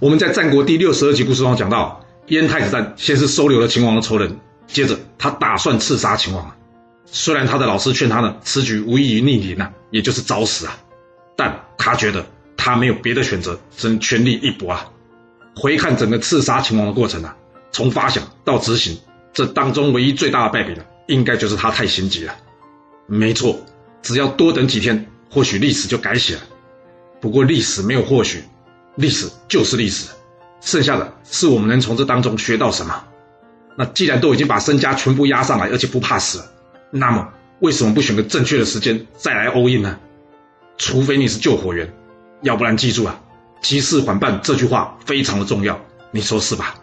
我们在战国第六十二集故事中讲到，燕太子丹先是收留了秦王的仇人，接着他打算刺杀秦王。虽然他的老师劝他呢，此举无异于逆鳞啊，也就是找死啊，但他觉得他没有别的选择，只能全力一搏啊。回看整个刺杀秦王的过程啊，从发想到执行，这当中唯一最大的败笔呢，应该就是他太心急了。没错，只要多等几天，或许历史就改写了。不过历史没有或许，历史就是历史，剩下的是我们能从这当中学到什么。那既然都已经把身家全部压上来，而且不怕死，那么为什么不选个正确的时间再来 all in 呢？除非你是救火员，要不然记住啊。急事缓办这句话非常的重要，你说是吧？